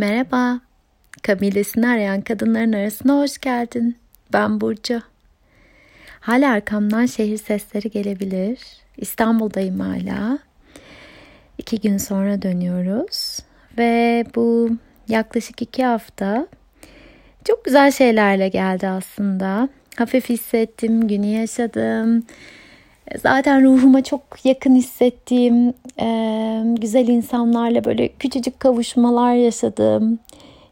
Merhaba. Kabilesini arayan kadınların arasına hoş geldin. Ben Burcu. Hala arkamdan şehir sesleri gelebilir. İstanbul'dayım hala. İki gün sonra dönüyoruz. Ve bu yaklaşık iki hafta çok güzel şeylerle geldi aslında. Hafif hissettim, günü yaşadım. Zaten ruhuma çok yakın hissettiğim e, güzel insanlarla böyle küçücük kavuşmalar yaşadım.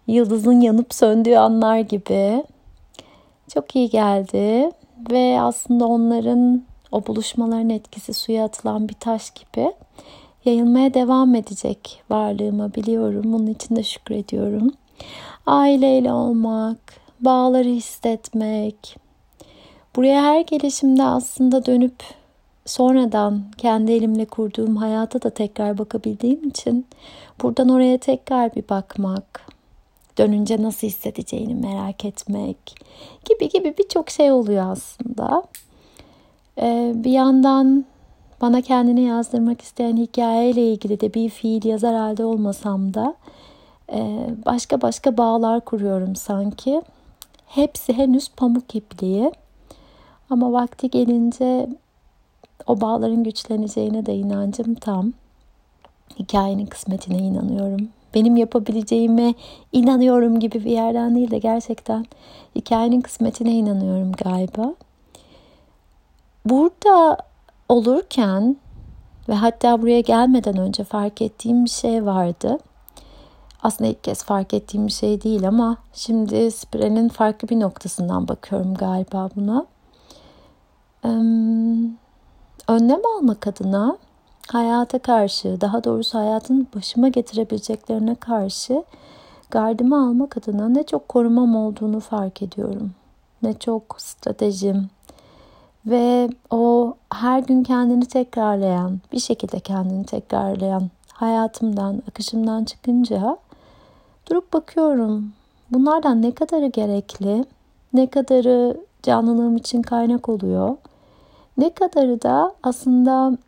Yıldızın yanıp söndüğü anlar gibi. Çok iyi geldi ve aslında onların o buluşmaların etkisi suya atılan bir taş gibi yayılmaya devam edecek varlığımı biliyorum. Bunun için de şükrediyorum. Aileyle olmak, bağları hissetmek. Buraya her gelişimde aslında dönüp sonradan kendi elimle kurduğum hayata da tekrar bakabildiğim için buradan oraya tekrar bir bakmak, dönünce nasıl hissedeceğini merak etmek gibi gibi birçok şey oluyor aslında. Ee, bir yandan bana kendini yazdırmak isteyen hikayeyle ilgili de bir fiil yazar halde olmasam da e, başka başka bağlar kuruyorum sanki. Hepsi henüz pamuk ipliği. Ama vakti gelince o bağların güçleneceğine de inancım tam. Hikayenin kısmetine inanıyorum. Benim yapabileceğime inanıyorum gibi bir yerden değil de gerçekten hikayenin kısmetine inanıyorum galiba. Burada olurken ve hatta buraya gelmeden önce fark ettiğim bir şey vardı. Aslında ilk kez fark ettiğim bir şey değil ama şimdi spiralin farklı bir noktasından bakıyorum galiba buna. Önlem almak adına hayata karşı, daha doğrusu hayatın başıma getirebileceklerine karşı gardımı almak adına ne çok korumam olduğunu fark ediyorum. Ne çok stratejim, ve o her gün kendini tekrarlayan, bir şekilde kendini tekrarlayan hayatımdan, akışımdan çıkınca durup bakıyorum. Bunlardan ne kadarı gerekli, ne kadarı canlılığım için kaynak oluyor, ne kadarı da aslında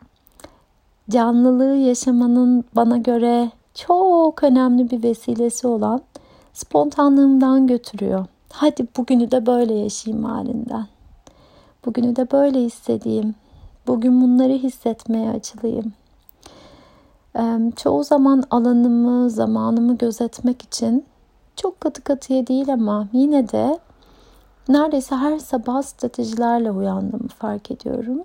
canlılığı yaşamanın bana göre çok önemli bir vesilesi olan spontanlığımdan götürüyor. Hadi bugünü de böyle yaşayayım halinden. Bugünü de böyle hissedeyim. Bugün bunları hissetmeye açılayım. Çoğu zaman alanımı, zamanımı gözetmek için çok katı katıya değil ama yine de neredeyse her sabah stratejilerle uyandığımı fark ediyorum.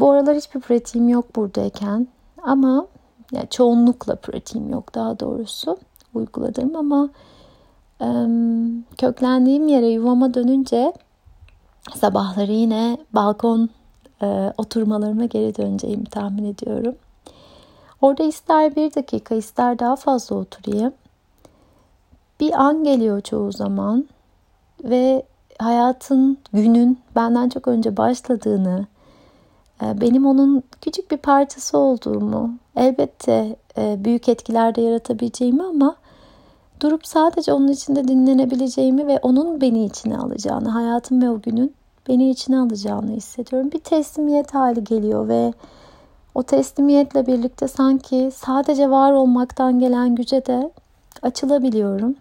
Bu aralar hiçbir pratiğim yok buradayken ama yani çoğunlukla pratiğim yok daha doğrusu uyguladım ama köklendiğim yere yuvama dönünce sabahları yine balkon e, oturmalarıma geri döneceğimi tahmin ediyorum. Orada ister bir dakika ister daha fazla oturayım. Bir an geliyor çoğu zaman ve hayatın günün benden çok önce başladığını, e, benim onun küçük bir parçası olduğumu, elbette e, büyük etkiler de yaratabileceğimi ama durup sadece onun içinde dinlenebileceğimi ve onun beni içine alacağını, hayatım ve o günün beni içine alacağını hissediyorum. Bir teslimiyet hali geliyor ve o teslimiyetle birlikte sanki sadece var olmaktan gelen güce de açılabiliyorum.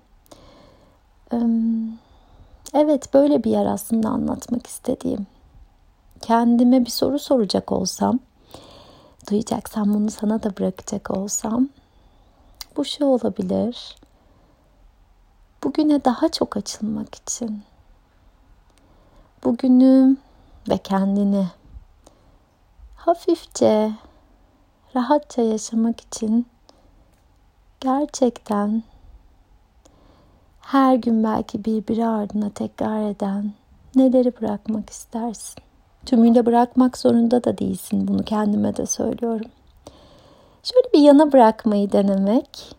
Evet böyle bir yer aslında anlatmak istediğim. Kendime bir soru soracak olsam, duyacaksam bunu sana da bırakacak olsam bu şu olabilir bugüne daha çok açılmak için. Bugünü ve kendini hafifçe, rahatça yaşamak için gerçekten her gün belki birbiri ardına tekrar eden neleri bırakmak istersin? Tümüyle bırakmak zorunda da değilsin. Bunu kendime de söylüyorum. Şöyle bir yana bırakmayı denemek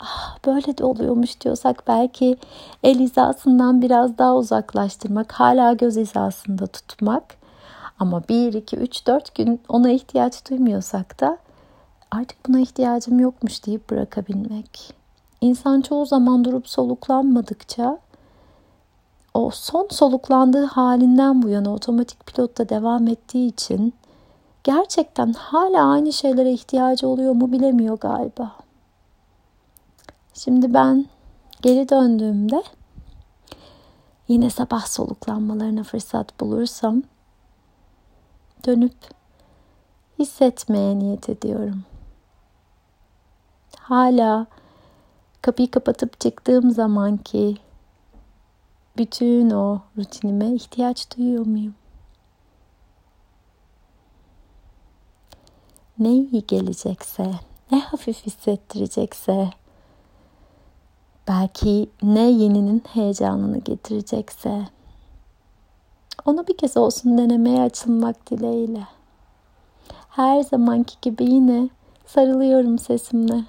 ah, böyle de oluyormuş diyorsak belki el hizasından biraz daha uzaklaştırmak, hala göz hizasında tutmak. Ama 1, 2, 3, 4 gün ona ihtiyaç duymuyorsak da artık buna ihtiyacım yokmuş deyip bırakabilmek. İnsan çoğu zaman durup soluklanmadıkça o son soluklandığı halinden bu yana otomatik pilotta devam ettiği için gerçekten hala aynı şeylere ihtiyacı oluyor mu bilemiyor galiba. Şimdi ben geri döndüğümde yine sabah soluklanmalarına fırsat bulursam dönüp hissetmeye niyet ediyorum. Hala kapıyı kapatıp çıktığım zamanki bütün o rutinime ihtiyaç duyuyor muyum? Ne iyi gelecekse, ne hafif hissettirecekse, belki ne yeninin heyecanını getirecekse, onu bir kez olsun denemeye açılmak dileğiyle. Her zamanki gibi yine sarılıyorum sesimle.